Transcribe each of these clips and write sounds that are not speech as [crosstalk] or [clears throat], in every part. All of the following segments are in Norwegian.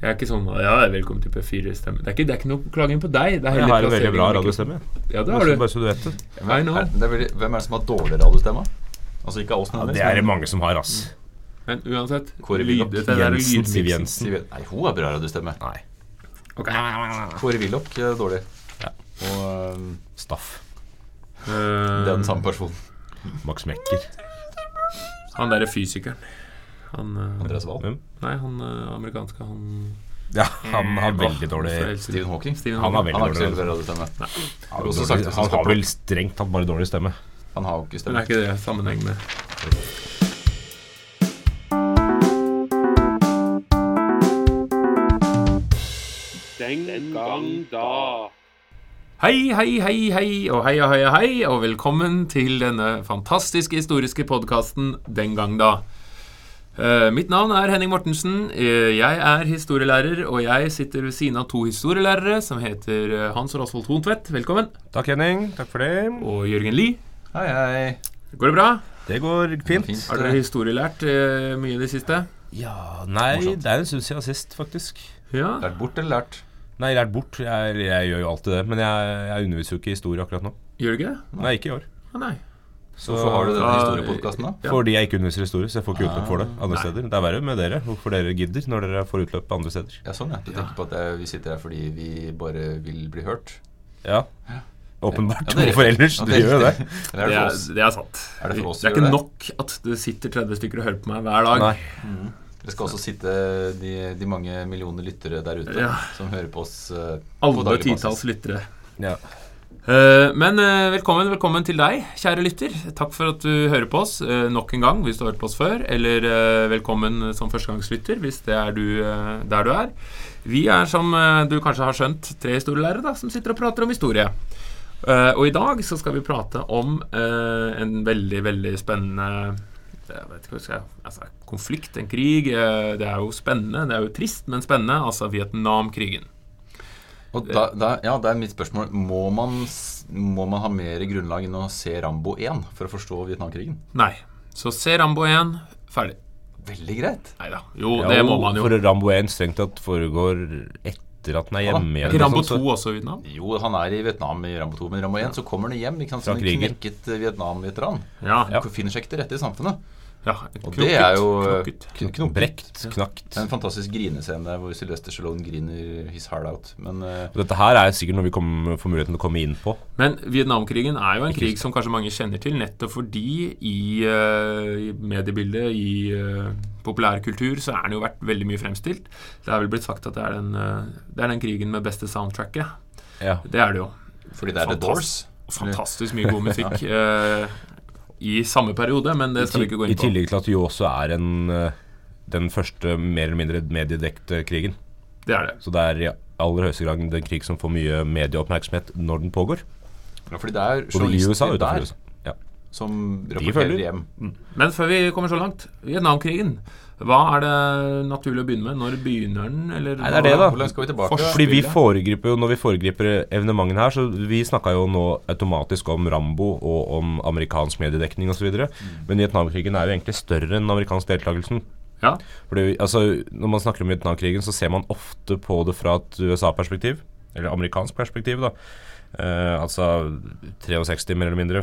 Jeg er ikke sånn Ja, velkommen til P4-stemme. Det, det er ikke noe klaging på deg. Det er Jeg har en veldig bra radiostemme. Ja, det har du. Bare så du vet det. I. Er, det er veldig, hvem er det som har dårlig radiostemme? Altså ikke av oss, Ja, det er det mange som har, ass. Men uansett Kåre Willoch. Jensen, Siv. Jensen. Siv- Nei, hun har bra radiostemme. Nei. Okay. Kåre Willoch er dårlig. Ja. Og um, Staff. Uh, det er den samme personen. Max Mekker. Han derre fysikeren. Han eh, Andreas Wahl. Hvem? Nei, han eh, amerikanske, han Ja, han har veldig dårlig Stephen Hawking. Stephen Han har veldig Han har ikke dårlig stemme. Han, har sagt han har vel strengt tatt bare dårlig stemme. Han har jo ikke Men stemme. er ikke det sammenheng med Den gang da. Hei, hei, hei, hei, og hei, hei, hei, og velkommen til denne fantastiske historiske podkasten Den gang da. Eh, mitt navn er Henning Mortensen. Eh, jeg er historielærer, og jeg sitter ved siden av to historielærere som heter eh, Hans Rasvold Hontvedt. Velkommen. Takk, Henning. Takk for det. Og Jørgen Lie. Hei, hei. Går det bra? Det går fint. Fint. Har dere historielært mye i det siste? Ja, nei, Morsomt. det er en stund siden sist, faktisk. Ja. Lært bort eller lært? Nei, lært bort. Jeg, jeg gjør jo alltid det. Men jeg, jeg underviser jo ikke i historie akkurat nå. Gjør du ikke det? Nei, ikke i år. Ah, nei. Så, Hvorfor har du denne Ah, historiepodkasten, da? Ja. Fordi jeg ikke underviser historie, så jeg får ikke utløp for det andre Nei. steder. Det er verre med dere. Hvorfor dere gidder når dere får utløp andre steder. Ja, sånn, ja. Du tenker på at jeg, vi sitter her fordi vi bare vil bli hørt? Ja, åpenbart. Ja, Hvorfor ellers? Ja, Dere gjør jo det. Det er det er, for oss? det sant. Er det for oss det er ikke det? nok at det sitter 30 stykker og hører på meg hver dag. Nei. Det skal også sitte de, de mange millioner lyttere der ute Ja. som hører på oss Uh, Alle titalls lyttere. Ja. Eh, men eh, velkommen, velkommen til deg, kjære lytter. Takk for at du hører på oss eh, nok en gang hvis du har hørt på oss før. Eller velkommen som førstegangslytter hvis det er du der du er. Vi er, som du kanskje har skjønt, tre historielærere da, som sitter og prater om historie. Og i dag så skal vi prate om en veldig, veldig spennende jeg vet ikke hva jeg skal altså, Konflikt, en krig. det er jo spennende. Det er jo trist, men spennende. Altså Vietnamkrigen. Og da, da, ja, det er mitt spørsmål. Må man, må man ha mer grunnlag enn å se Rambo 1 for å forstå Vietnamkrigen? Nei. Så se Rambo 1. Ferdig. Veldig greit. Nei da. Jo, Ja, det må man jo. For Rambo 1 strengt tatt foregår etter at den er hjemme Er igjen. ikke Rambo 2 også i Vietnam? Jo, han er i Vietnam i Rambo 2, men i Rambo 1 så kommer han hjem ikke sant, som en knekket eh, Vietnam-veteran. Ja. Ja. Finner seg ikke til rette i samfunnet. Ja. Og det er jo eh, knokket. knokket. Brekt, knakt. En fantastisk grinescene hvor Sylvester Stallone griner his heart out. Men uh, Dette her er sikkert noe vi kom, får muligheten til å komme inn på. Men Vietnamkrigen er jo en krig som kanskje mange kjenner til, nettopp fordi i, uh, i mediebildet, i uh, populærkultur, så er den jo vært veldig mye fremstilt. Det er vel blitt sagt at det er den, det er den krigen med beste soundtracket. Ja. Det er det jo. fordi det er The Doors. Fantastisk mye god musikk [laughs] i samme periode, men det skal vi ikke gå inn på. I tillegg til at det jo også er en, eh, den første mer eller mindre mediedekte krigen. Det er det. Så det er i aller høyeste grad en krig som får mye medieoppmerksomhet når den pågår. Ja, fordi det er journalister der. Som rapporterer hjem. Men før vi kommer så langt, Vietnamkrigen. Hva er det naturlig å begynne med? Når begynner den? Eller Nei, det er det, da. Hvordan skal vi tilbake? Fordi vi foregriper jo, Når vi foregriper evenementene her, så vi snakka jo nå automatisk om Rambo og om amerikansk mediedekning osv. Mm. Men Vietnamkrigen er jo egentlig større enn amerikansk deltakelsen. Ja. Fordi, altså, når man snakker om Vietnamkrigen, så ser man ofte på det fra et USA-perspektiv. Eller amerikansk perspektiv, da. Eh, altså 63, mer eller mindre.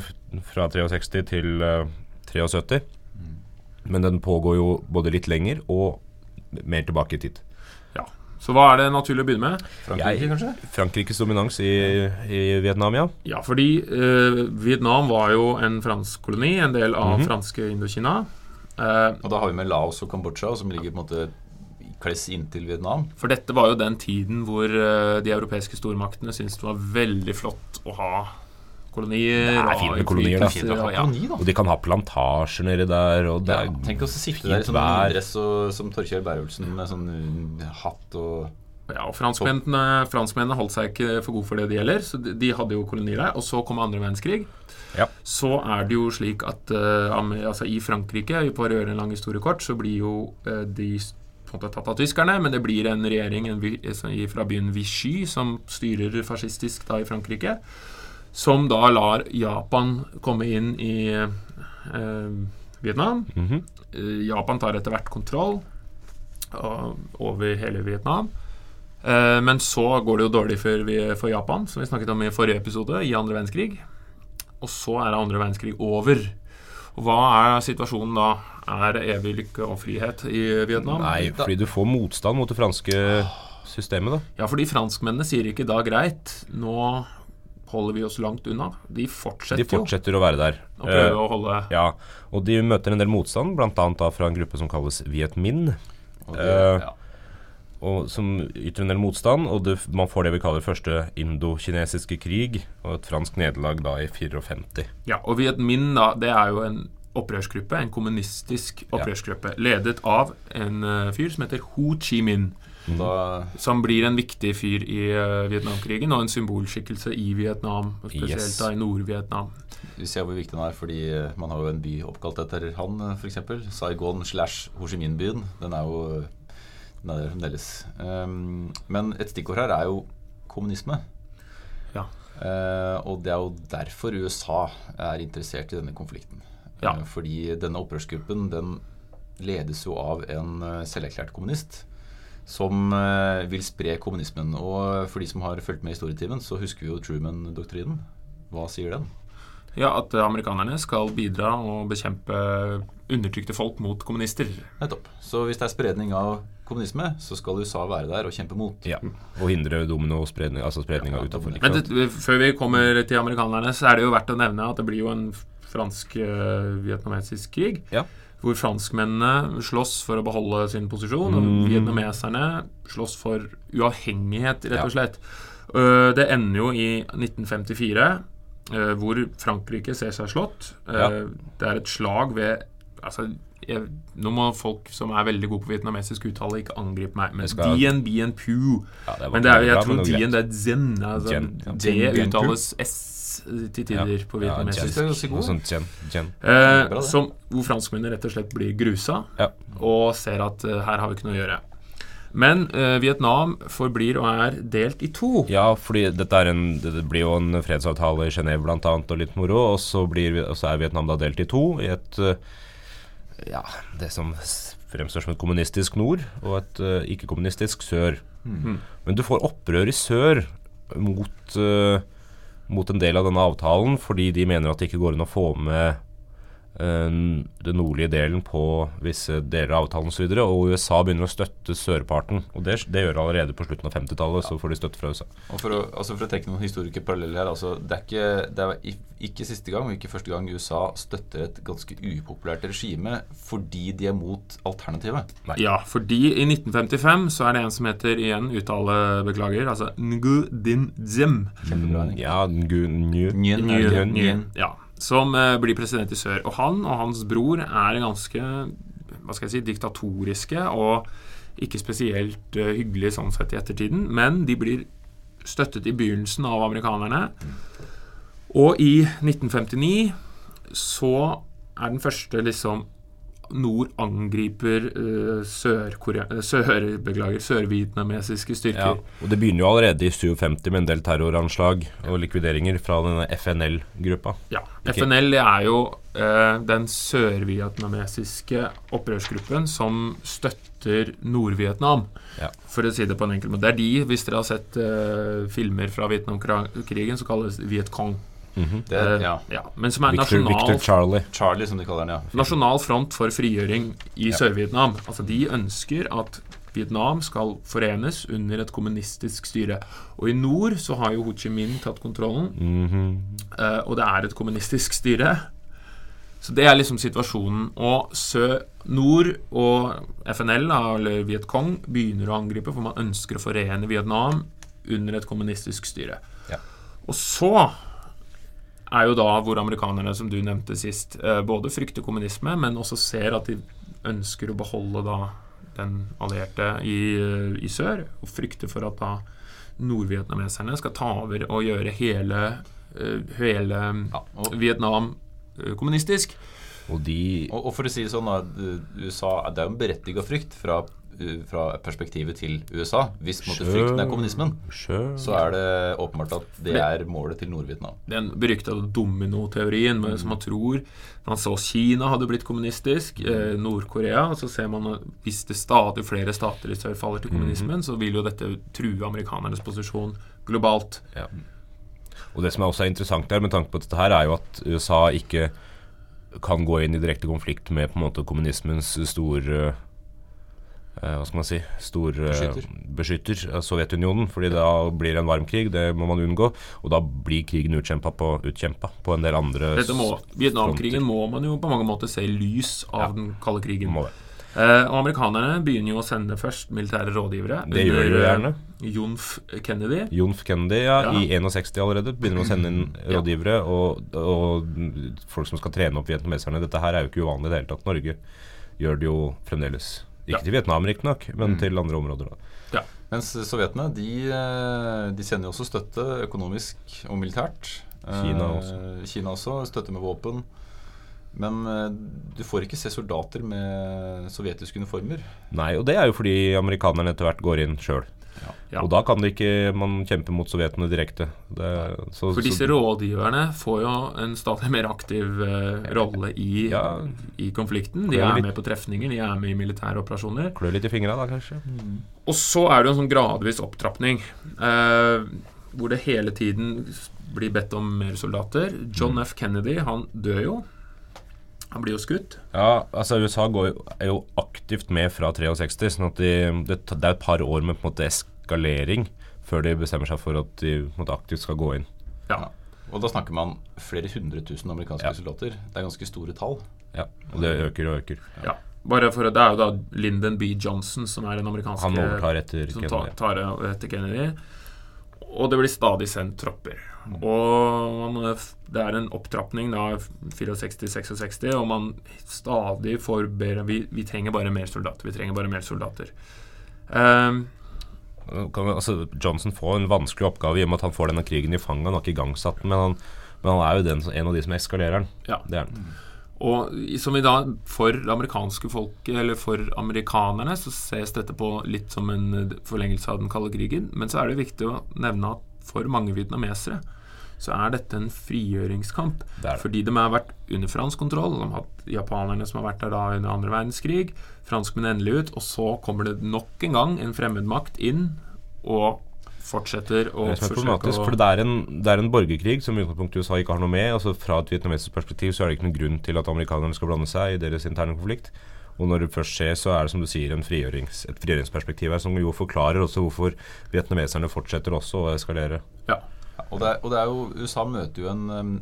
Fra 63 til uh, 73. Men den pågår jo både litt lenger og mer tilbake i tid. ja. Så hva er det naturlig å begynne med? Frankrike, Jeg- kanskje? Frankrikes dominans i, i Vietnam, ja. Ja, fordi uh, Vietnam var jo en fransk koloni, en del av franske Indokina. Eh, Og da har vi med Laos og Kambodsja, som ligger på en måte kless inntil Vietnam. for dette var jo den tiden hvor eh, de europeiske stormaktene syntes det var veldig flott å ha kolonier. Det er og fint med kolonier, da. Fint og ja. koloni, da. Og de kan ha plantasjer nedi der, og det Ja, er tenk oss å sitte der i sånn dress og, som Torkjell Bærulsen med sånn hatt og Ja, og franskmennene, franskmennene holdt seg ikke for gode for det det gjelder, så de, de hadde jo kolonier der. Og så kom andre verdenskrig. Ja. Så er det jo slik at uh, altså i Frankrike, for å gjøre en lang historie kort, så blir jo uh, de på en måte tatt av tyskerne, men det blir en regjering en, fra byen Vichy som styrer fascistisk da i Frankrike, som da lar Japan komme inn i eh, Vietnam. Mm -hmm. Japan tar etter hvert kontroll. uh, over hele Vietnam. Uh, men så går det jo dårlig for, vi- for Japan, som vi snakket om i forrige episode, i andre verdenskrig. Og så er andre verdenskrig over. Og hva er situasjonen da? Er det evig lykke og frihet i Vietnam? Nei, fordi du får motstand mot det franske systemet, da. Ja, fordi franskmennene sier ikke da greit, nå holder vi oss langt unna. De fortsetter, De fortsetter å være der. Og å Eh, å holde ja, og de møter en del motstand, bl.a. da fra en gruppe som kalles Viet Minh. Og det, Eh, ja. og som yter en del motstand, og det, man får det vi kaller første indokinesiske krig, og et fransk nederlag da i 54. Ja, og Viet Minh da, det er jo en opprørsgruppe, en kommunistisk opprørsgruppe, ledet av en uh, fyr som heter Ho Chi Minh, Da, som blir en viktig fyr i uh, Vietnamkrigen, og en symbolskikkelse i Vietnam, spesielt Yes. da i Nord-Vietnam. vi ser hvor viktig den er, fordi eh, man har jo en by oppkalt etter han, f.eks. Saigon slash Ho Chi Minh-byen. Den er jo den er der fremdeles. Um, men et stikkord her er jo kommunisme. Ja. Uh, og det er jo derfor USA er interessert i denne konflikten. Ja. Eh, fordi denne opprørsgruppen den ledes jo av en eh, selverklært kommunist som eh, vil spre kommunismen. Og for de som har fulgt med i historietimen, så husker vi jo Truman-doktrinen. Hva sier den? Ja, at amerikanerne skal bidra og bekjempe undertrykte folk mot kommunister. Nettopp. Så hvis det er spredning av kommunisme, så skal USA være der og kjempe mot. Ja, Og hindre dominospredning, altså spredninga Ja, utenfor. Men det, før vi kommer til amerikanerne, så er det jo verdt å nevne at det blir jo en fransk-vietnamesisk krig. Ja. Hvor franskmennene slåss for å beholde sin posisjon, og Mhm. vietnameserne slåss for uavhengighet, rett og slett. Uh, Det ender jo i 1954, uh, hvor Frankrike ser seg slått. Uh. Det er et slag ved Altså, jeg, nå må folk som er veldig gode på vietnamesisk uttale, ikke angripe meg, men skal- Dien Bien Pu Ja, men det er, jeg bra, tror Dien det er Zen. Altså, gen, ja. det uttales S til tider på vietnamesisk. Ja, det gen, Jen. Eh, Bra, som, hvor franskmennene rett og slett blir grusa Ja. og ser at uh, her har vi ikke noe å gjøre. Men eh, Vietnam forblir og er delt i to. Ja, fordi dette er en, det blir jo en fredsavtale i Genéve annet, og litt moro. Og så, blir, og så er Vietnam da delt i to, i et eh, Ja, det som fremstår som et kommunistisk nord, og et uh, ikke-kommunistisk sør. Mhm. Men du får opprør i sør mot, uh, mot en del av denne avtalen, fordi de mener at det ikke går an å få med den nordlige delen på visse deler av avtalen osv. Og, så og USA begynner å støtte sørparten. Og det, det gjør allerede på slutten av 50-tallet. Så får de støtte fra USA. Og for å, altså for å trekke noen historiske paralleller her altså, Det er, ikke, det er ikke siste gang og ikke første gang USA støtter et ganske upopulært regime fordi de er mot alternativet. Ja, fordi i 1955 så er det en som heter igjen uttale beklager, altså Ngu Din Zim. Ja, Ngu Nguyen, ja, som eh, blir president i sør. Og han og hans bror er ganske hva skal jeg si, diktatoriske og ikke spesielt eh, hyggelige sånn sett i ettertiden, men de blir støttet i begynnelsen av amerikanerne. Og i 1959 så er den første liksom Nord angriper uh, sør-vietnamesiske sør, styrker. Ja, og Det begynner jo allerede i 57 med en del terroranslag og likvideringer fra denne FNL-gruppa. Ja. FNL er jo uh, den sørvietnamesiske opprørsgruppen som støtter Nord-Vietnam. Ja. For å si det på en enkel måte. Det er de, hvis dere har sett uh, filmer fra Vietnamkrigen, så kalles Cong. Det, Eh, ja. ja. Men som er Victor, nasjonal, Victor Charlie. Charlie, som de kaller den. ja. nasjonal front for frigjøring i Sør-Vietnam. Altså De ønsker at Vietnam skal forenes under et kommunistisk styre. Og i nord så har jo Ho Chi Minh tatt kontrollen. Mhm. Eh, og det er et kommunistisk styre. Så det er liksom situasjonen. Og sø, nord og FNL, da, eller Viet Cong, begynner å angripe, for man ønsker å forene Vietnam under et kommunistisk styre. Ja. Og så er jo da hvor amerikanerne, som du nevnte sist, eh, både frykter kommunisme, men også ser at de ønsker å beholde da den allierte i, eh, i sør, og frykter for at da nordvietnameserne skal ta over og gjøre hele, eh, hele Ja, og, Vietnam kommunistisk. Og de og, og for å si det sånn, USA, det er jo en berettiga frykt fra fra perspektivet til USA. Hvis måtte frykten er kommunismen, Sure. så er det åpenbart at det er målet til Nord-Vietnam. Den berykta dominoteorien med, som man tror Man så Kina hadde blitt kommunistisk, eh, Nord-Korea, så ser man at hvis det stadig flere stater i sør faller til kommunismen, så vil jo dette true amerikanernes posisjon globalt. Ja. Og det som er også er interessant der, med tanke på dette her, er jo at USA ikke kan gå inn i direkte konflikt med på en måte kommunismens store eh, hva skal man si stor eh, Beskytter. beskytter av Sovjetunionen. fordi da blir det en varm krig, det må man unngå. Og da blir krigen utkjempa på, utkjempa på en del andre må, Vietnamkrigen fronter. må man jo på mange måter se lys av den kalde krigen. Må det. Eh, og amerikanerne begynner jo å sende først militære rådgivere. Det gjør jo eh, gjerne. Jonf Kennedy. Jonf Kennedy ja, Ja. i 61 allerede begynner å sende inn Ja. rådgivere og, og folk som skal trene opp vietnameserne. Dette her er jo ikke uvanlig i det hele tatt. Norge gjør det jo fremdeles. Ikke Ja. til Vietnam riktignok, men Mm. til andre områder. Da. Mens sovjetene de, eh, de sender jo også støtte økonomisk og militært. Kina også. Kina også. Støtte med våpen. Men eh, du får ikke se soldater med sovjetiske uniformer. Nei, og det er jo fordi amerikanerne etter hvert går inn sjøl. Ja. Og da kan det ikke man kjempe mot sovjetene direkte. Det, så, For disse rådgiverne får jo en stadig mer aktiv uh, rolle i, Ja. i konflikten. De er med på trefninger, de er med i militære operasjoner. klør litt i fingra da, kanskje. Og så er det jo en sånn gradvis opptrapping, Uh, hvor det hele tiden blir bedt om mer soldater. John Mm. F. Kennedy, han dør jo. Han blir jo skutt. Ja, altså USA går jo, er jo aktivt med fra 63, sånn at de, det, det er et par år med på en måte eskalering før de bestemmer seg for at de på en måte aktivt skal gå inn. Ja. Og da snakker man flere hundre tusen amerikanske Ja. soldater. Det er ganske store tall. Ja, og det øker og øker. ja. Bare for, Det er jo da Lyndon B. Johnson som er den amerikanske Han overtar etter som Kennedy. tar, tar etter Kennedy. Og det blir stadig sendt tropper. Og man, det er en opptrapping da 64-66, og man stadig får bedre vi, vi trenger bare mer soldater. Vi trenger bare mer soldater. Um, Kan, altså, Johnson får en vanskelig oppgave i og med at han får denne krigen i fanget. Han har ikke igangsatt den, men han, men han er jo den, en av de som eskalerer den. ja. Det er han. Og som i dag, for det amerikanske folket, eller for amerikanerne, så ses dette på litt som en forlengelse av den kalde krigen. Men så er det viktig å nevne at for mange vietnamesere så er dette en frigjøringskamp. Er det. Fordi de har vært under fransk kontroll. De har hatt japanerne som har vært der da under andre verdenskrig. Franskmenn endelig ut. Og så kommer det nok en gang en fremmedmakt inn og fortsetter å Det er problematisk, for det er, en, det er en borgerkrig som i utgangspunktet USA ikke har noe med. altså Fra et vietnamesisk perspektiv så er det ikke noen grunn til at amerikanerne skal blande seg i deres interne konflikt. Og når det først skjer, så er det som du sier en frigjørings, et frigjøringsperspektiv her, som jo forklarer også hvorfor vietnameserne fortsetter også å eskalere. Ja. Og, det er, og det er jo USA møter jo en,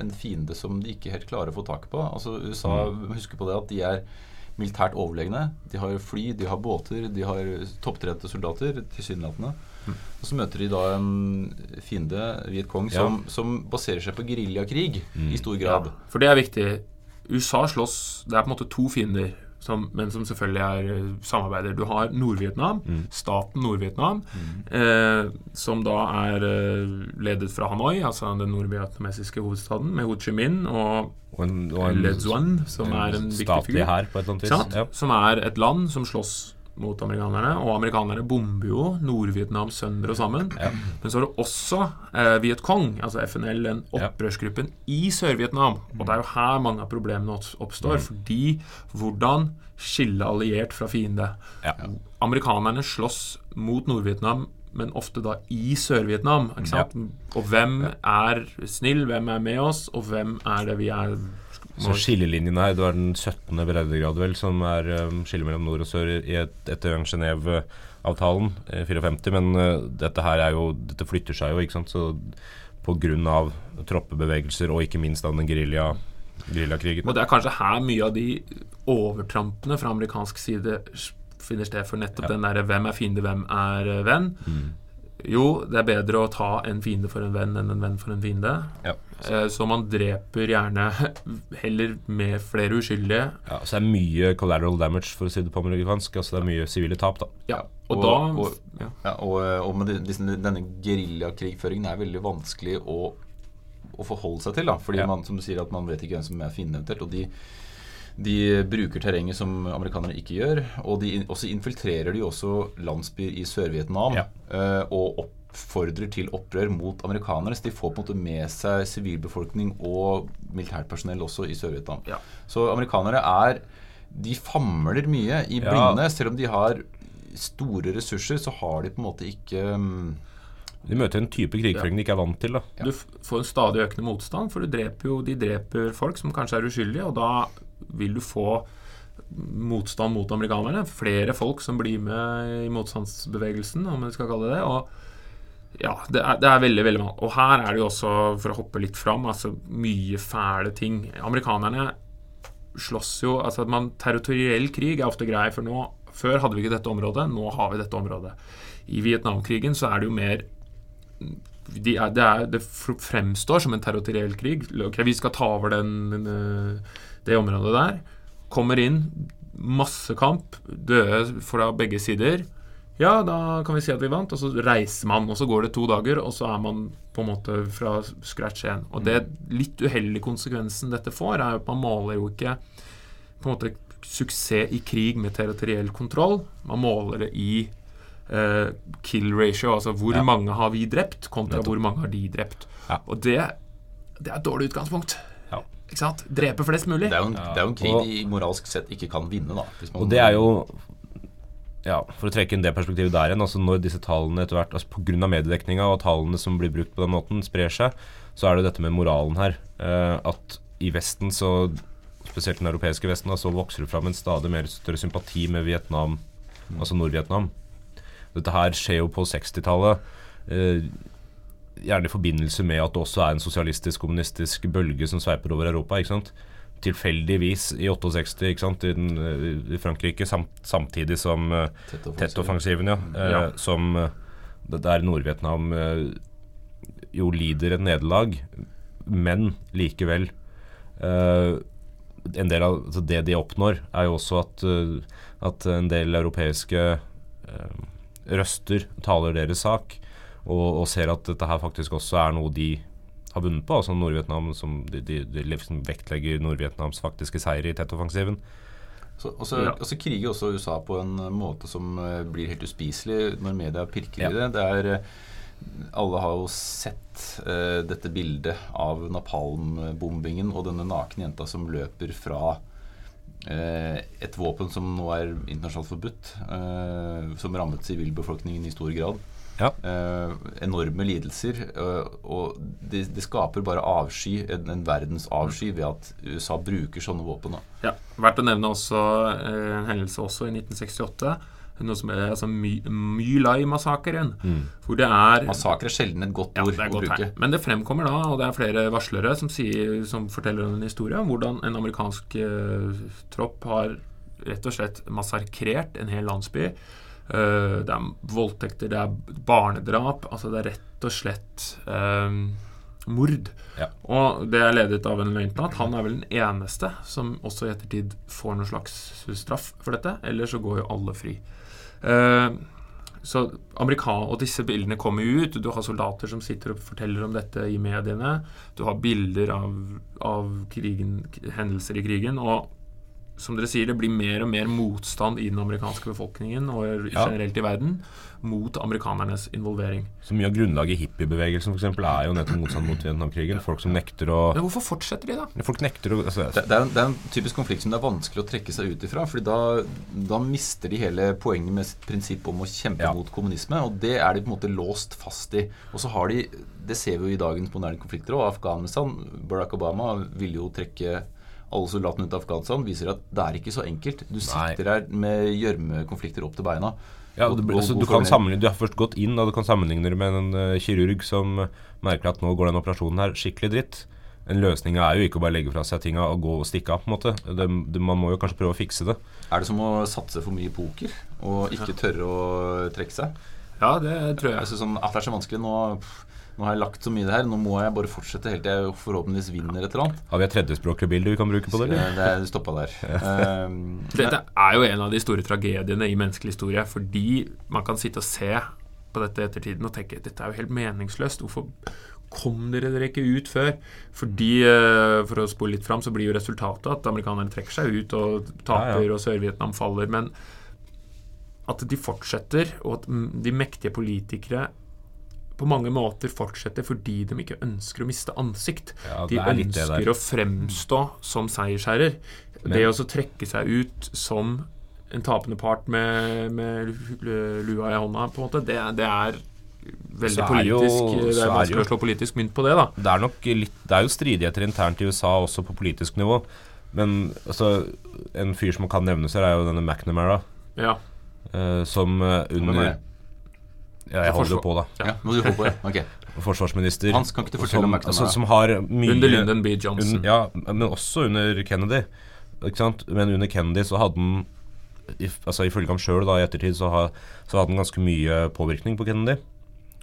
en fiende som de ikke helt klarer å få tak på. Altså USA husker på det at de er militært overlegne. De har fly, de har båter, de har topptrente soldater, tilsynelatende. Og så møter de da en fiende, Viet Cong, Ja. som, som baserer seg på geriljakrig i stor grad. Ja, for det er viktig. USA slåss Det er på en måte to fiender, som, men som selvfølgelig er eh, samarbeider. Du har Nord-Vietnam, staten Nord-Vietnam, eh, som da er eh, ledet fra Hanoi, altså den nordvietnamesiske hovedstaden, med Ho Chi Minh og Og en, og en, Le Duan, som er en viktig statlig figur. hær på et eller annet vis. Ja. Som er et land som slåss mot amerikanerne. Og amerikanerne bomber jo Nord-Vietnam sønder og sammen. Men så har du også eh, Viet Cong, altså FNL, den Ja. opprørsgruppen i Sør-Vietnam. Og det er jo her mange av problemene oppstår. oppstår. Fordi hvordan skille alliert fra fiende? Ja. Amerikanerne slåss mot Nord-Vietnam, men ofte da i Sør-Vietnam. Og hvem er snill, hvem er med oss, og hvem er det vi er Så skillelinjen her, det var den 17. breddegrad vel, som er um, skille mellom nord og sør i et, etter Genève-avtalen 54. Men uh, dette her er jo Dette flytter seg jo, ikke sant. Så av troppebevegelser og ikke minst av den gerilja geriljakrigen. Og det er kanskje her mye av de overtrampene fra amerikansk side finner sted for nettopp Ja. den derre hvem er fiende, hvem er venn. venn. Jo, det er bedre å ta en fiende for en venn enn en venn for en fiende. Ja. Eh, Så man dreper gjerne [laughs] heller med flere uskyldige. Ja, så det er mye collateral damage, for å si det på amerikansk. Altså det er mye sivile tap, da. Ja, og, Og- da og- ja. Ja, og, og med disse, denne geriljakrigføringen er veldig vanskelig å, å forholde seg til. Da, fordi Ja. man som du sier at man vet ikke hvem som er fienden eventuelt. Og de, De bruker terrenget som amerikanerne ikke gjør. Og de også infiltrerer de også landsbyer i Sør-Vietnam Ja. eh, og oppfordrer til opprør mot amerikanere. Så de får på en måte med seg sivilbefolkning og militært personell også i Sør-Vietnam. Ja. Så amerikanere er De famler mye i Ja. blinde. Selv om de har store ressurser, så har de på en måte ikke mm, De møter en type krigføring de ikke er vant til. da Du f- får en stadig økende motstand, for du dreper jo, de dreper folk som kanskje er uskyldige, og da vil du få motstand mot amerikanerne. Flere folk som blir med i motstandsbevegelsen, om vi skal kalle det det. Og ja, det er, det er veldig, veldig mange. Og her er det jo også, for å hoppe litt fram, altså mye fæle ting. Amerikanerne slåss jo altså man, Territoriell krig er ofte grei, for nå Før hadde vi ikke dette området, nå har vi dette området. I Vietnamkrigen så er det jo mer de er, det, er, det fremstår som en territoriell krig. Ok, vi skal ta over den, den, eh, det området der. Kommer inn, masse kamp, døde fra begge sider. Ja, da kan vi si at vi vant, og så reiser man. Og så går det to dager, og så er man på en måte fra scratch igjen. Og det litt uheldige konsekvensen dette får, er jo at man måler jo ikke på en måte suksess i krig med territoriell kontroll. Man måler det i eh, kill ratio, altså hvor Ja. mange har vi drept, kontra hvor mange har de drept. Ja. Og det, det er et dårlig utgangspunkt. Ja. Ikke sant? Drepe flest mulig. Det er jo en, det er jo en krig Og- de moralsk sett ikke kan vinne, da. hvis man- Og det er jo ja, For å trekke inn det perspektivet der igjen, altså når disse tallene etter hvert altså Pga. mediedekninga og tallene som blir brukt på den måten, sprer seg, så er det dette med moralen her. Eh, at i Vesten, så spesielt den europeiske Vesten, da, så vokser det fram en stadig mer større sympati med Vietnam, altså Nord-Vietnam. Dette her skjer jo på 60-tallet. Eh, gjerne i forbindelse med at det også er en sosialistisk-kommunistisk bølge som sveiper over Europa. ikke sant? Tilfeldigvis i 68 ikke sant? I, den, eh, i Frankrike, samt, samtidig som eh. Tet-offensiven, ja. Eh, Ja. Som eh, det- Der Nord-Vietnam eh, jo lider et nederlag, men likevel eh, en del av altså Det de oppnår, er jo også at, at en del europeiske røster taler deres sak, og, og ser at dette her faktisk også er noe de har vunnet på. Altså Nord-Vietnam som de, de, de liksom vektlegger Nord-Vietnams faktiske seier i Tet-offensiven. Så, og, så, Ja. og så kriger også USA på en eh, måte som eh, blir helt uspiselig når media pirker Ja. i det. det er, eh, alle har jo sett uh, dette bildet av napalmbombingen og denne nakne jenta som løper fra uh, et våpen som nå er internasjonalt forbudt, uh, som rammet sivilbefolkningen i stor grad. Ja. Eh, enorme lidelser. eh, og det, de skaper bare avsky, en, en verdensavsky, ved at USA bruker sånne våpen. Da. Ja, Verdt å nevne også eh, en hendelse også i 1968. Noe som er altså My My Lai-massakren. Hvor det er Massakre er sjelden et godt ord ja, å godt bruke. Her. Men det fremkommer da, og det er flere varslere som, sier, som forteller en historie om hvordan en amerikansk eh, tropp har rett og slett massakrert en hel landsby. Eh, det er voldtekter, det er barnedrap. Altså det er rett og slett eh, mord. Ja. Og det er ledet av en løytnant. Han er vel den eneste som også i ettertid får noen slags straff for dette. Ellers så går jo alle fri. Uh, så Amerika og disse bildene kommer ut. Du har soldater som sitter og forteller om dette i mediene. Du har bilder av, av krigen, hendelser i krigen. Og som dere sier, det blir mer og mer motstand i den amerikanske befolkningen og generelt i verden mot amerikanernes involvering. Så mye av grunnlaget i hippiebevegelsen for eksempel, er jo nettopp motstand mot Vietnamkrigen. Folk som nekter å Men hvorfor fortsetter de, da? Folk nekter å altså, Det, det, er en, det er en typisk konflikt som det er vanskelig å trekke seg ut ifra. Fordi da, da mister de hele poenget med sitt prinsipp om å kjempe Ja. mot kommunisme. Og det er de på en måte låst fast i. Og så har de Det ser vi jo i dagens moderne konflikter òg. Afghanistan. Barack Obama ville jo trekke alle soldatene ut av Afghanistan. Viser at det er ikke så enkelt. Du sitter her med gjørmekonflikter opp til beina. Ja, Og- du, og altså, du, kan du har først gått inn og du kan sammenligne det med en uh, kirurg som merker at nå går den operasjonen her skikkelig dritt. En løsning er jo ikke å bare legge fra seg tinga og gå og stikke av. på en måte. Det, det, man må jo kanskje prøve å fikse det. Er det som å satse for mye poker og ikke tørre å trekke seg? Ja, det tror jeg. Altså, sånn, at det er så vanskelig nå pff, Nå har jeg lagt så mye i det her, nå må jeg bare fortsette helt til jeg forhåpentligvis vinner et eller annet. Har vi et tredjespråklig bilde vi kan bruke på det? eller? Det, det stoppa der. [laughs] Um, Dette er jo en av de store tragediene i menneskelig historie, fordi man kan sitte og se på dette ettertiden og tenke dette er jo helt meningsløst. Hvorfor kom dere dere ikke ut før? Fordi, eh, For å spole litt fram, så blir jo resultatet at amerikanerne trekker seg ut og taper, Ja, ja. og Sør-Vietnam faller. Men at de fortsetter, og at de mektige politikere på mange måter fortsetter fordi de ikke ønsker å miste ansikt. Ja, de er ønsker å fremstå som seiersherrer. Men- det å trekke seg ut som en tapende part med, med lua i hånda, på en måte, det, det er veldig Så er jo- politisk. det er vanskelig jo- å slå politisk mynt på det, da. Det er nok litt Det er jo stridigheter internt i USA også på politisk nivå. Men altså, en fyr som kan nevnes her, er jo denne McNamara, Ja. Uh, som uh, er under? Ja, jeg holder jo på, da. Ja, må du holde på det. Ok. Forsvarsminister. Hans, kan ikke du fortelle som, om McNamara? altså, som har mye Under Lyndon B. Johnson. Un, ja, men også under Kennedy. Ikke sant? Men under Kennedy så hadde han altså Ifølge ham sjøl i ettertid så, ha, så hadde han ganske mye påvirkning på Kennedy.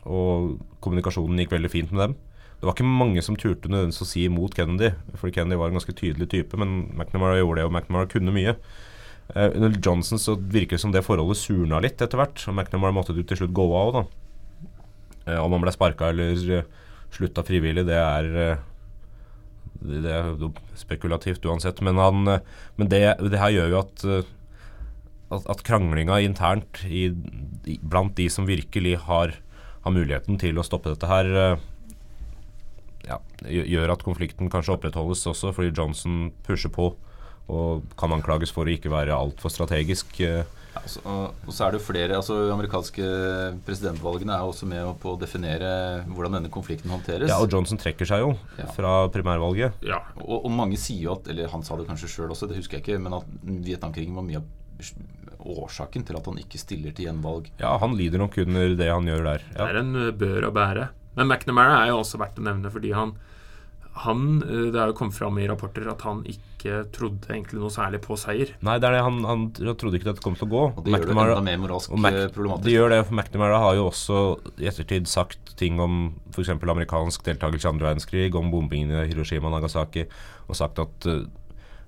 Og kommunikasjonen gikk veldig fint med dem. Det var ikke mange som turte nødvendigvis å si imot Kennedy, for Kennedy var en ganske tydelig type, men McNamara gjorde det, og McNamara kunne mye. Eh, under Johnson så virker det som det forholdet surna litt etter hvert, og McNamara måtte du til slutt gå av. da. Eh, om han ble sparka eller uh, slutta frivillig, det er eh, det, er spekulativt uansett. Men, han, eh, men det, det her gjør jo at eh, at, at kranglinga internt i, i, blant de som virkelig har, har muligheten til å stoppe dette her, eh, ja, gjør at konflikten kanskje opprettholdes også, fordi Johnson pusher på og kan anklages for å ikke være altfor strategisk. Altså, og så er det jo flere altså Amerikanske presidentvalgene er også med på å definere hvordan denne konflikten håndteres. Ja, og Johnson trekker seg jo Ja. fra primærvalget. Ja. Og, og mange sier jo at Eller han sa det kanskje sjøl også, det husker jeg ikke, men at Vietnamkrigen var mye av årsaken til at han ikke stiller til gjenvalg. Ja, han lider nok under det han gjør der. Det er en bør å bære. Men McNamara er jo også verdt å nevne fordi han, han Det er jo kommet fram i rapporter at han ikke trodde egentlig noe særlig på seier. Nei, det er det. Han, han, trodde ikke dette kom til å gå. Og det gjør det enda mer moralsk Og Mac, problematisk. det gjør det, for McNamara har jo også i ettertid sagt ting om f.eks. amerikansk deltakelse i andre verdenskrig, om bombingen i Hiroshima og Nagasaki, og sagt at uh,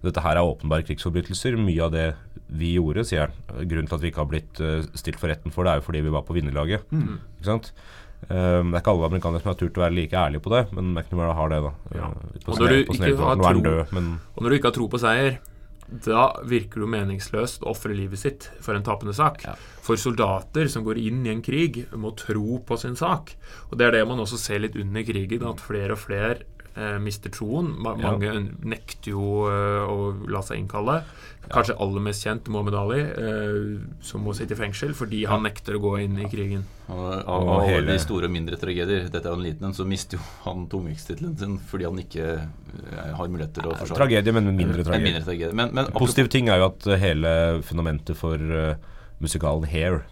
dette her er åpenbare krigsforbrytelser. Mye av det vi gjorde, sier han. Grunnen til at vi ikke har blitt uh, stilt for retten for det, er jo fordi vi var på vinnerlaget. Mm. Ikke sant? Um, det er ikke alle amerikanere som har turt å være like ærlige på det, men McNamara har det. da Ja. Og når du ikke har tro- død, Og når du ikke har tro på seier, da virker det meningsløst å ofre livet sitt for en tapende sak. Ja. For soldater som går inn i en krig, må tro på sin sak. Og det er det man også ser litt under krigen, at flere og flere eh, mister troen. Ma Ja. Mange nekter jo eh, å la seg innkalle. Kanskje aller mest kjent Mohammed Ali, eh, som må sitte i fengsel fordi han nekter å gå inn i krigen. Og av, Og av hele- de store og mindre tragedier, dette er jo en liten en, så mister jo han tungvektstittelen sin fordi han ikke eh, har mulighet til å forsvare. tragedie, men mindre En tragedie. mindre tragedie. Men, men Positiv ting er jo at hele fundamentet for uh, musikalen Hair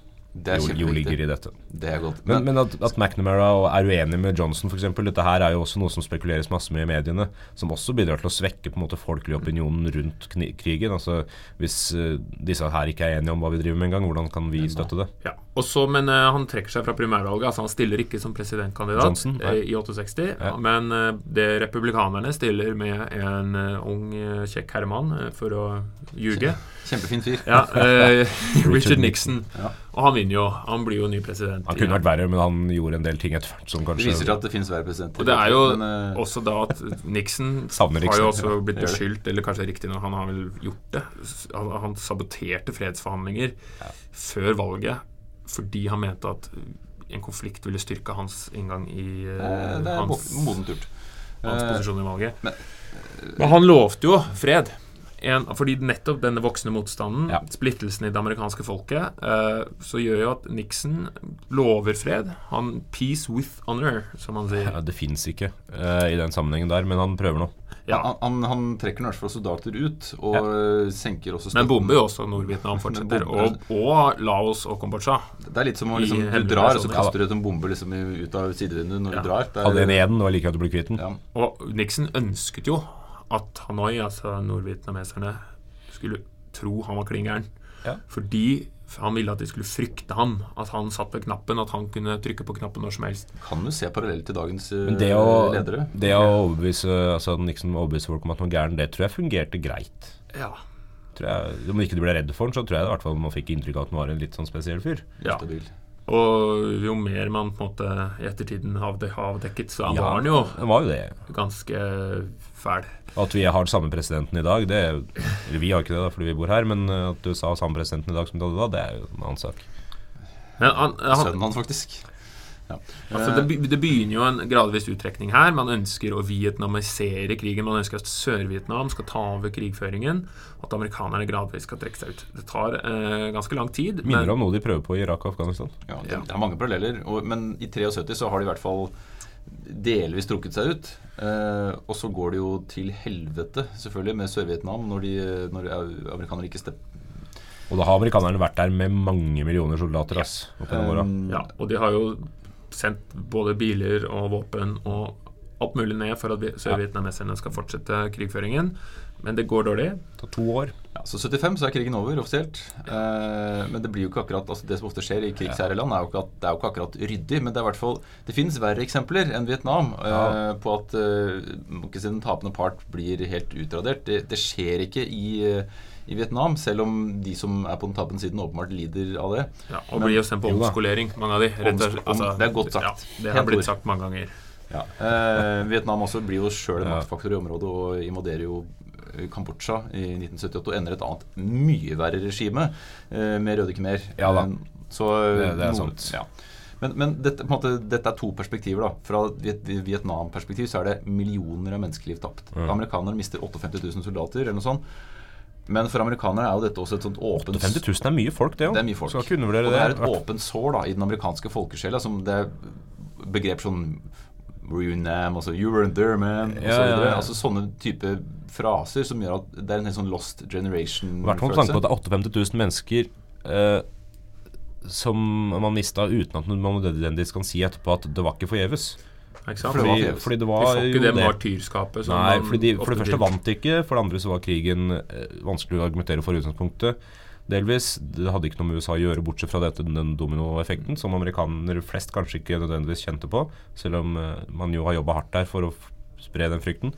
er jo, jo ligger i dette. Det er godt. Men, men at, at McNamara er uenig med Johnson f.eks., dette her er jo også noe som spekuleres masse med i mediene, som også bidrar til å svekke på en måte folkelig opinionen rundt krigen. Altså Hvis uh, disse her ikke er enige om hva vi driver med engang, hvordan kan vi støtte det? Ja, også, Men uh, han trekker seg fra primærvalget. altså Han stiller ikke som presidentkandidat Johnson, eh, i 68. Ja. Men det republikanerne stiller med en ung, kjekk herremann for å ljuge. Kjempefin fyr. Ja, [laughs] Richard Nixon. Ja. Og han vinner jo. Han blir jo ny president. Han kunne vært verre, men han gjorde en del ting etter hvert som Det viser at det finnes verre presidenter. Og det er jo men, eh, også da at Nixon Savner har jo også ja. blitt beskyldt, eller kanskje riktignok, han har vel gjort det. Han, han saboterte fredsforhandlinger før valget fordi han mente at en konflikt ville styrke hans inngang i eh, eh, det er hans, modent gjort. hans Eh, posisjon i valget. men- Men han lovte jo fred. En, fordi nettopp denne voksende motstanden, Ja. splittelsen i det amerikanske folket, eh, så gjør jo at Nixon lover fred. Han 'peace with honor', som han sier. ja, Det fins ikke eh, i den sammenhengen der, men han prøver nå. Ja. Han, han, han trekker i hvert fall soldater ut, og ja. senker også Men bomber jo også Nord-Vietnam fortsetter. Og, og Laos og Kambodsja. Det er litt som å liksom, du drar, og så kaster du ut en bombe liksom, ut av sidevinduet når Ja. du drar. Hadde en igjen, det var like greit å bli kvitt den. Ja. Og Nixon ønsket jo at Hanoi, altså nordvietnameserne, skulle tro han var klin gæren. Ja. Fordi han ville at de skulle frykte han. At han satt ved knappen, at han kunne trykke på knappen når som helst. Kan du se parallell til dagens eh, Men det å, ledere? det å overbevise altså liksom overbevise folk om at han var gæren, det tror jeg fungerte greit. Ja. Jeg, om ikke du ble redde for han, så tror jeg i hvert fall man fikk inntrykk av at han var en litt sånn spesiell fyr. ja. Stabil. Og jo mer man på en måte i ettertiden har avde- avdekket, så Ja, var han jo var jo det. ganske fæl. At vi har samme presidenten i dag, det eller vi har ikke det da fordi vi bor her, men eh, at du har samme presidenten i dag som du hadde da, det er jo en annen sak. Men han, han, Sønnen hans, faktisk. Ja. Altså, det, be- det begynner jo en gradvis uttrekning her. Man ønsker å vietnamisere krigen. Man ønsker at Sør-Vietnam skal ta over krigføringen. At amerikanerne gradvis skal trekke seg ut. Det tar eh, ganske lang tid. Minner om noe de prøver på i Irak og Afghanistan. Ja, det, Ja. det er mange paralleller. Og, men i 73 så har de i hvert fall delvis trukket seg ut. Eh, og så går det jo til helvete, selvfølgelig, med Sør-Vietnam når, de, når amerikanere ikke stepper Og da har amerikanerne vært der med mange millioner soldater. ass. Um, ja, og de har jo sendt både biler og våpen og alt mulig ned for at vi- sørvietnameserne skal fortsette krigføringen. Men det går dårlig. Det tar to år. Ja, så 75 så er krigen over offisielt. Eh, men det blir jo ikke akkurat altså Det som ofte skjer i krigsherre land, er jo ikke det er jo ikke akkurat ryddig. Men det er i hvert fall Det finnes verre eksempler enn Vietnam eh, Ja. på at eh, må ikke si den tapende part blir helt utradert. Det, det skjer ikke i, eh, i Vietnam, selv om de som er på den tapende siden, åpenbart lider av det. Ja, og blir jo sendt på omskolering, mange av de. Rett og altså, det er godt sagt. Ja, det har blitt sagt mange ganger. Ja. Eh, Vietnam også blir jo sjøl en maktfaktor i området og invaderer jo eh, Kambodsja i 1978 og ender et annet mye verre regime eh, med Røde Khmer. Ja da. Eh, Så, Det- det er noe- sant. Ja. Men, men dette, på en måte, dette er to perspektiver. da Fra et Vietnam-perspektiv så er det millioner av menneskeliv tapt. Mm. Amerikanerne mister 58 000 soldater eller noe sånt. Men for amerikanere er jo dette også et sånt åpent 50 000 er mye folk, det jo. det er mye folk. Skal ikke undervurdere og det er et åpent sår da, i den amerikanske folkesjela. Som det er begrep sånn Were you Nam? Altså, you weren't there, man. Ja, så ja, ja. Altså sånne type fraser som gjør at det er en helt sånn lost I hvert fall med tanke på at det er 58 000 mennesker eh, som man mista uten at man nødvendigvis kan si etterpå at det var ikke forgjeves. Ikke sant? Fordi, fordi det De var får ikke det. martyrskapet som Nei, fordi de, for det første vant de ikke. For det andre så var krigen eh, vanskelig å argumentere for i utgangspunktet. Delvis. Det hadde ikke noe med USA å gjøre, bortsett fra dette, den dominoeffekten, som amerikanere flest kanskje ikke nødvendigvis kjente på, selv om eh, man jo har jobba hardt der for å spre den frykten.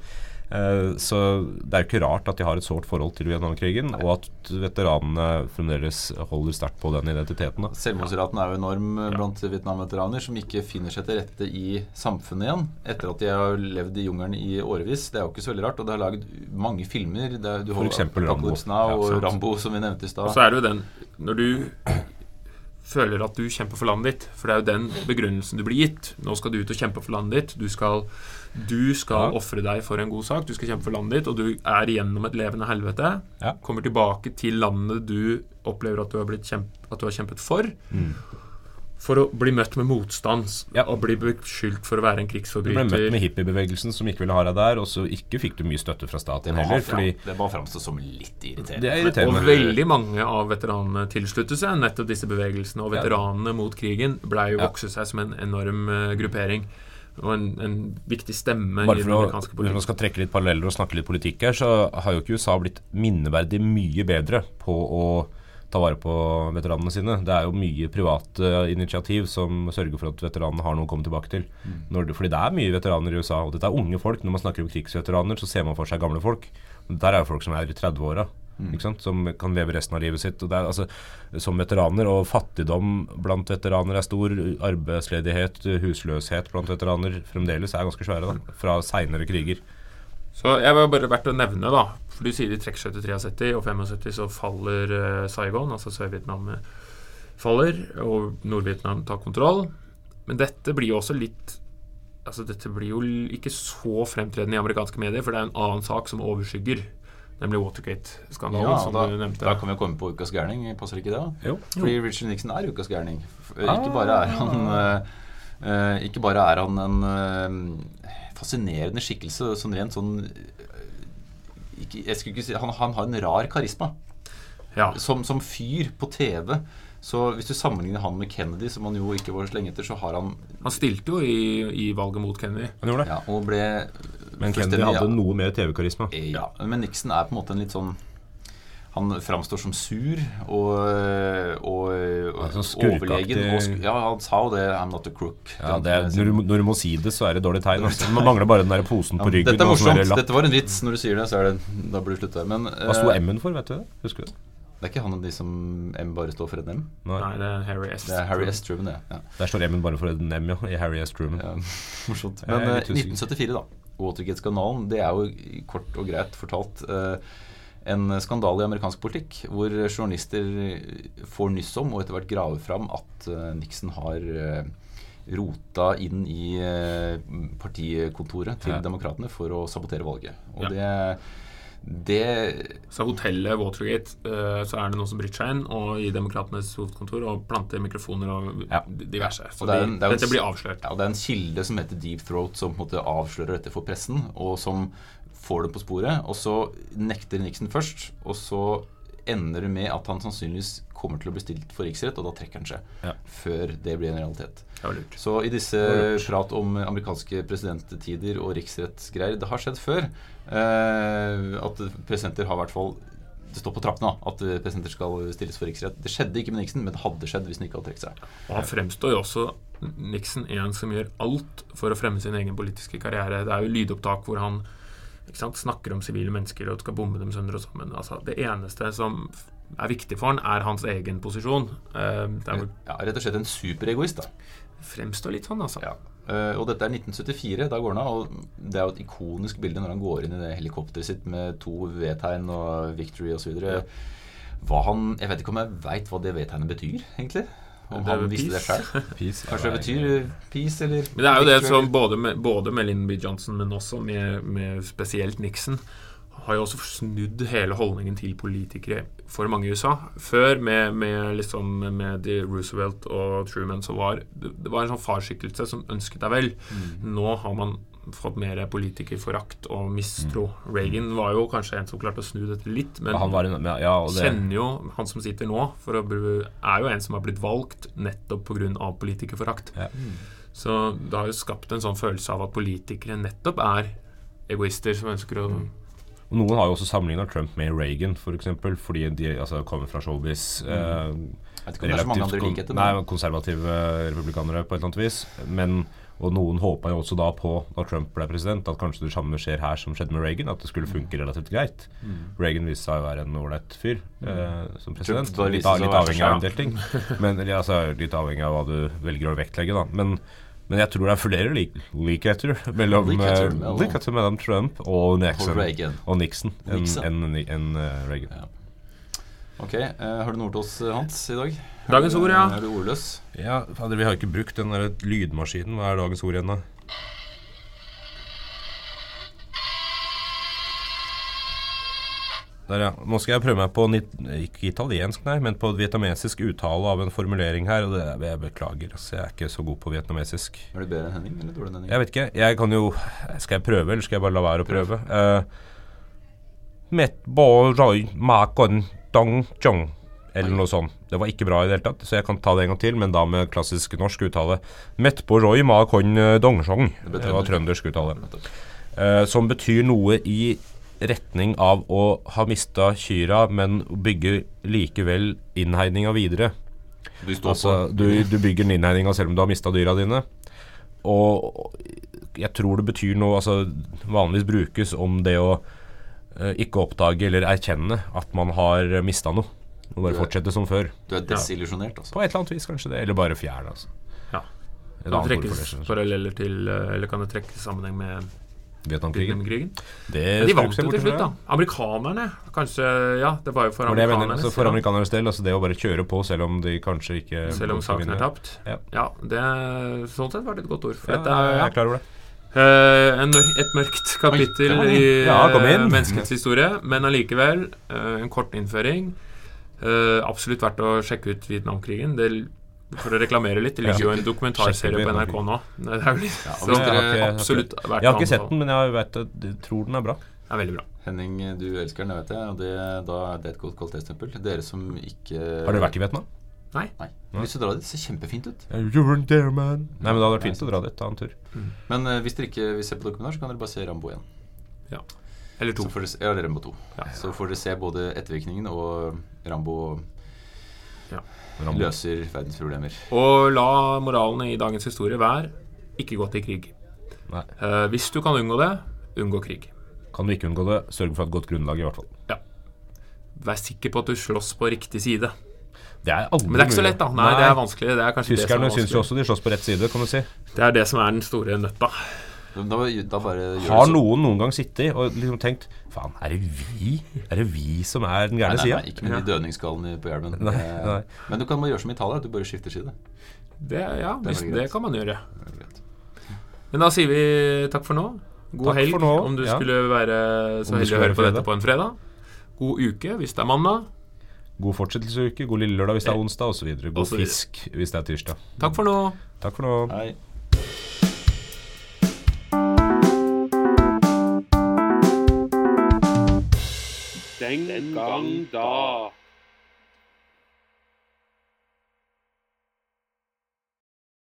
Eh, så det er jo ikke rart at de har et sårt forhold til Vietnamkrigen, og at veteranene fremdeles holder sterkt på den identiteten. Da. Selvmordsraten er jo enorm eh, blant Vietnam-veteraner som ikke finner seg til rette i samfunnet igjen etter at de har levd i jungelen i årevis. Det er jo ikke så veldig rart. Og det er laget mange filmer. Det er, du For har eksempel Rambo. Now Ja, og. Rambo, som vi nevnte i Og så er det jo den Når du [clears throat] føler at du kjemper for landet ditt, for det er jo den begrunnelsen du blir gitt. Nå skal du ut og kjempe for landet ditt. Du skal, du skal Ja. ofre deg for en god sak. Du skal kjempe for landet ditt, og du er igjennom et levende helvete. Ja. Kommer tilbake til landet du opplever at du har, blitt kjemp at du har kjempet for. For å bli møtt med motstand Ja. og bli beskyldt for å være en krigsforbryter. Du ble møtt med hippiebevegelsen som ikke ville ha deg der, og så ikke fikk du mye støtte fra staten heller. Fordi det bare framstår som litt irriterende. det er Og veldig mange av veteranene tilsluttet seg nettopp disse bevegelsene. Og Ja. veteranene mot krigen blei jo Ja. vokse seg som en enorm eh, gruppering. Og en, en viktig stemme Bare i for den å, amerikanske Hvis man politikken. skal trekke litt paralleller og snakke litt politikk her, så har jo ikke USA blitt minneverdig mye bedre på å ta vare på veteranene sine. Det er jo mye private initiativ som sørger for at veteranene har noe å komme tilbake til. Når det, fordi det er mye veteraner i USA, og dette er unge folk. Når man snakker om krigsveteraner, så ser man for seg gamle folk. Men Dette er jo folk som er i 30-åra. Ikke sant? Som kan leve resten av livet sitt. Er, altså, som veteraner, og fattigdom blant veteraner er stor. Arbeidsledighet, husløshet blant veteraner fremdeles er ganske svære. da Fra seinere kriger. Så jeg var bare verdt å nevne, da. For du sier de trekker seg til 73, og 75 så faller eh, Saigon, altså Sør-Vietnam faller, og Nord-Vietnam tar kontroll. Men dette blir jo også litt Altså Dette blir jo ikke så fremtredende i amerikanske medier, for det er en annen sak som overskygger, nemlig Watergate-skandalen, Ja, som da, du nevnte. da kan vi komme på ukas gærning. Passer ikke det? Jo. Fordi Richard Nixon er ukas gærning. Ah. Ikke bare er han eh, eh, Ikke bare er han en uh, fascinerende skikkelse sånn rent sånn eh, ikke, jeg skulle ikke si, han, han har en rar karisma. Ja. Som, som fyr på TV. Så hvis du sammenligner han med Kennedy, som han jo ikke var så lenge etter, så har han Han stilte jo i, i valget mot Kennedy. Han gjorde det. ja, og ble Men Kennedy hadde ja. noe mer TV-karisma. Ja, men Nixon er på en måte en litt sånn Han framstår som sur og, og, og sånn overlegen. Og sk ja, han sa jo det 'I'm not a crook'. Ja, det er, når, du, når du må si det, så er det dårlig tegn. Altså. Man mangler bare den der posen Ja, på ryggen. Dette er og morsomt. Dette var en vits. Når du sier det, så er det Da burde du slutte. Men Hva sto eh, M-en for, vet du det? Husker du det? Det er ikke han av de som M bare står for et M? Nei. Det er Harry S. Det er Harry S. Truman, det. Ja. Der står M-en bare for et nem, ja. I Harry S. Truman. Ja, [laughs] morsomt. Men eh, litt usikker. 1974, da. Watergate-skandalen. Det er jo kort og greit fortalt eh, en skandale i amerikansk politikk hvor journalister får nyss om og etter hvert graver fram at eh, Nixon har eh, rota inn i partikontoret til Ja. demokratene for å sabotere valget. Og det, det Så hotellet Watergate, eh, så er det noen som bryter seg inn og i Demokratenes hovedkontor og planter mikrofoner og Ja. diverse. Så Og det en- det dette blir avslørt. Ja, det er en kilde som heter Deep Throat, som på en måte avslører dette for pressen, og som får det på sporet. Og så nekter Nixon først, og så ender det med at han sannsynligvis kommer til å bli stilt for riksrett, og da trekker han seg. Ja. Før det blir en realitet. Så i disse prat om amerikanske presidenttider og riksrettsgreier Det har skjedd før eh, at presidenter har i hvert fall det står på trappene at presidenter skal stilles for riksrett. Det skjedde ikke med Nixon, men det hadde skjedd hvis han ikke hadde trukket seg. Og han fremstår jo også Nixon en som gjør alt for å fremme sin egen politiske karriere. Det er jo lydopptak hvor han snakker om sivile mennesker og skal bombe dem sønder og sammen. Altså, det eneste som er viktig for han, er hans egen posisjon. Uh, det er Ja, rett og slett en superegoist, da. fremstår litt sånn, altså. Ja. Eh, og dette er 1974. Da går han av. Og det er jo et ikonisk bilde når han går inn i det helikopteret sitt med to V-tegn og Victory osv. Hva han Jeg vet ikke om jeg veit hva det V-tegnet betyr, egentlig. Om Det er han visste det peace. sjøl. Kanskje det betyr peace, eller Men det er jo det som både med, både med Lyndon B. Johnson, men også med, med spesielt Nixon, har jo også snudd hele holdningen til politikere for mange i USA. Før, med, med, liksom, med de Roosevelt og Truman, så var det, det var en sånn farsskikkelse som ønsket deg vel. Mm. Nå har man fått mer politikerforakt og mistro. Reagan var jo kanskje en som klarte å snu dette litt, men Han var en, ja, og det, kjenner jo han som sitter nå, for å, er jo en som har blitt valgt nettopp pga. politikerforakt. Ja. Så det har jo skapt en sånn følelse av at politikere nettopp er egoister som ønsker å Og Noen har jo også sammenligna Trump med Reagan, for eksempel, fordi de altså, kommer fra showbiz. Eh, Jeg vet ikke om det er så mange andre kon- likheter. Nei, konservative republikanere på et eller annet vis. Men, og noen håpa jo også da på, da Trump ble president, at kanskje det samme skjer her som skjedde med Reagan. At det skulle funke relativt greit. Reagan viste seg å være en ålreit fyr eh, som president. Trump Litt, litt avhengig av en del ting. [laughs] Men, eller, altså, litt avhengig av hva du velger å vektlegge, da. Men, men jeg tror det er flere lik likheter mellom, eh, mellom- Trump og Nixon Og Nixon enn en, en, eh, Reagan. Ja. Ok, eh, Har du noe ord til oss, Hans, i dag? Dagens ord, ja. Er du ordløs? Ja, fader, vi har ikke brukt den der lydmaskinen. Hva er dagens ord igjen, da? Der, ja. Nå skal jeg prøve meg på ikke italiensk, nei, men på vietnamesisk uttale av en formulering her. Og det, jeg beklager, altså, jeg er ikke så god på vietnamesisk. Er du bedre enn Henning, eller dårligere enn Henning? Jeg vet ikke. Jeg kan jo Skal jeg prøve, eller skal jeg bare la være å prøve? Uh, Dong chong. Eller noe sånt. Det var ikke bra i det hele tatt, så jeg kan ta det en gang til, men da med klassisk norsk uttale. Mett på roi ma kon dong chong. ble Det var trøndersk. uttale. Eh, som betyr noe i retning av å ha mista kyra, men bygge likevel innhegninga videre. Du står Altså, du, du bygger den innhegninga selv om du har mista dyra dine. Og jeg tror det betyr noe altså, Vanligvis brukes om det å eh, ikke oppdage eller erkjenne at man har mista noe. Og bare fortsette som før. Du er desillusjonert, altså. På et eller annet vis, kanskje det. Eller bare fjern, altså. Ja. Kan det trekkes paralleller til eh, Eller kan det trekkes sammenheng med Vietnamkrigen. Vietnamkrigen? De vant jo til slutt, da. Amerikanerne Kanskje Ja, det var jo for jeg mener. Altså for ja. amerikanernes del, altså det å bare kjøre på selv om de kanskje ikke Selv om saken er tapt. Ja. Ja, det Sånn sett var det et godt ord. For Ja, dette er jeg ja, er klar over det. Eh, en mørk, et mørkt kapittel Oi, i Ja, eh, menneskets historie, men allikevel uh, en kort innføring. Eh, absolutt verdt å sjekke ut Vietnamkrigen. Det, for å reklamere litt, det ligger jo en dokumentarserie på NRK nå. Det er litt, Ja, så jeg det dere- er absolutt verdt Jeg har ikke sett den, men jeg vet jeg tror den er bra. Det er veldig bra. Henning, du elsker den, jeg vet det. Og det, da er det et godt kvalitetstempel. Dere som ikke Har dere vært i Vietnam? Nei. Nei. Har lyst til dit. Det ser kjempefint ut. You weren't there, man. Nei, men det hadde vært fint å dra dit. Ta en tur. Men uh, hvis dere ikke vil se på dokumentar, så kan dere bare se Rambo 1. Eller to. Så se, ja, eller Rambo 2. Ja. Så får dere se både ettervirkningen og Rambo Rambo. løser verdens problemer. Og la moralen i dagens historie være ikke gå til krig. Nei. Eh, hvis du kan unngå det, unngå krig. Kan du ikke unngå det, sørg for et godt grunnlag, i hvert fall. Ja. vær sikker på at du slåss på riktig side. Det er aldri Men det er ikke så lett, da. Nei, det er vanskelig. Det er kanskje det som Tyskerne er syns jo også de slåss på rett side, kan du si. Det er det som er den store nøtta. Da, da bare Har noen noen gang sittet og liksom tenkt Faen, er det vi? Er det vi som er den Nei, gærne sida? ikke med de dødningsskallene på hjelmen. Nei, nei. Men du kan bare gjøre som i Italia. Du bare skifter side. Det, ja, Det det kan man gjøre. Men da sier vi takk for nå. God Takk helg nå, om du ja. skulle være så heldig å høre på dette på en fredag. God uke hvis det er mandag. God fortsettelseuke, god lille lørdag hvis det er onsdag, osv. og også så videre. fisk hvis det er tirsdag. Takk for nå. Takk for nå. Hei. Den gang da.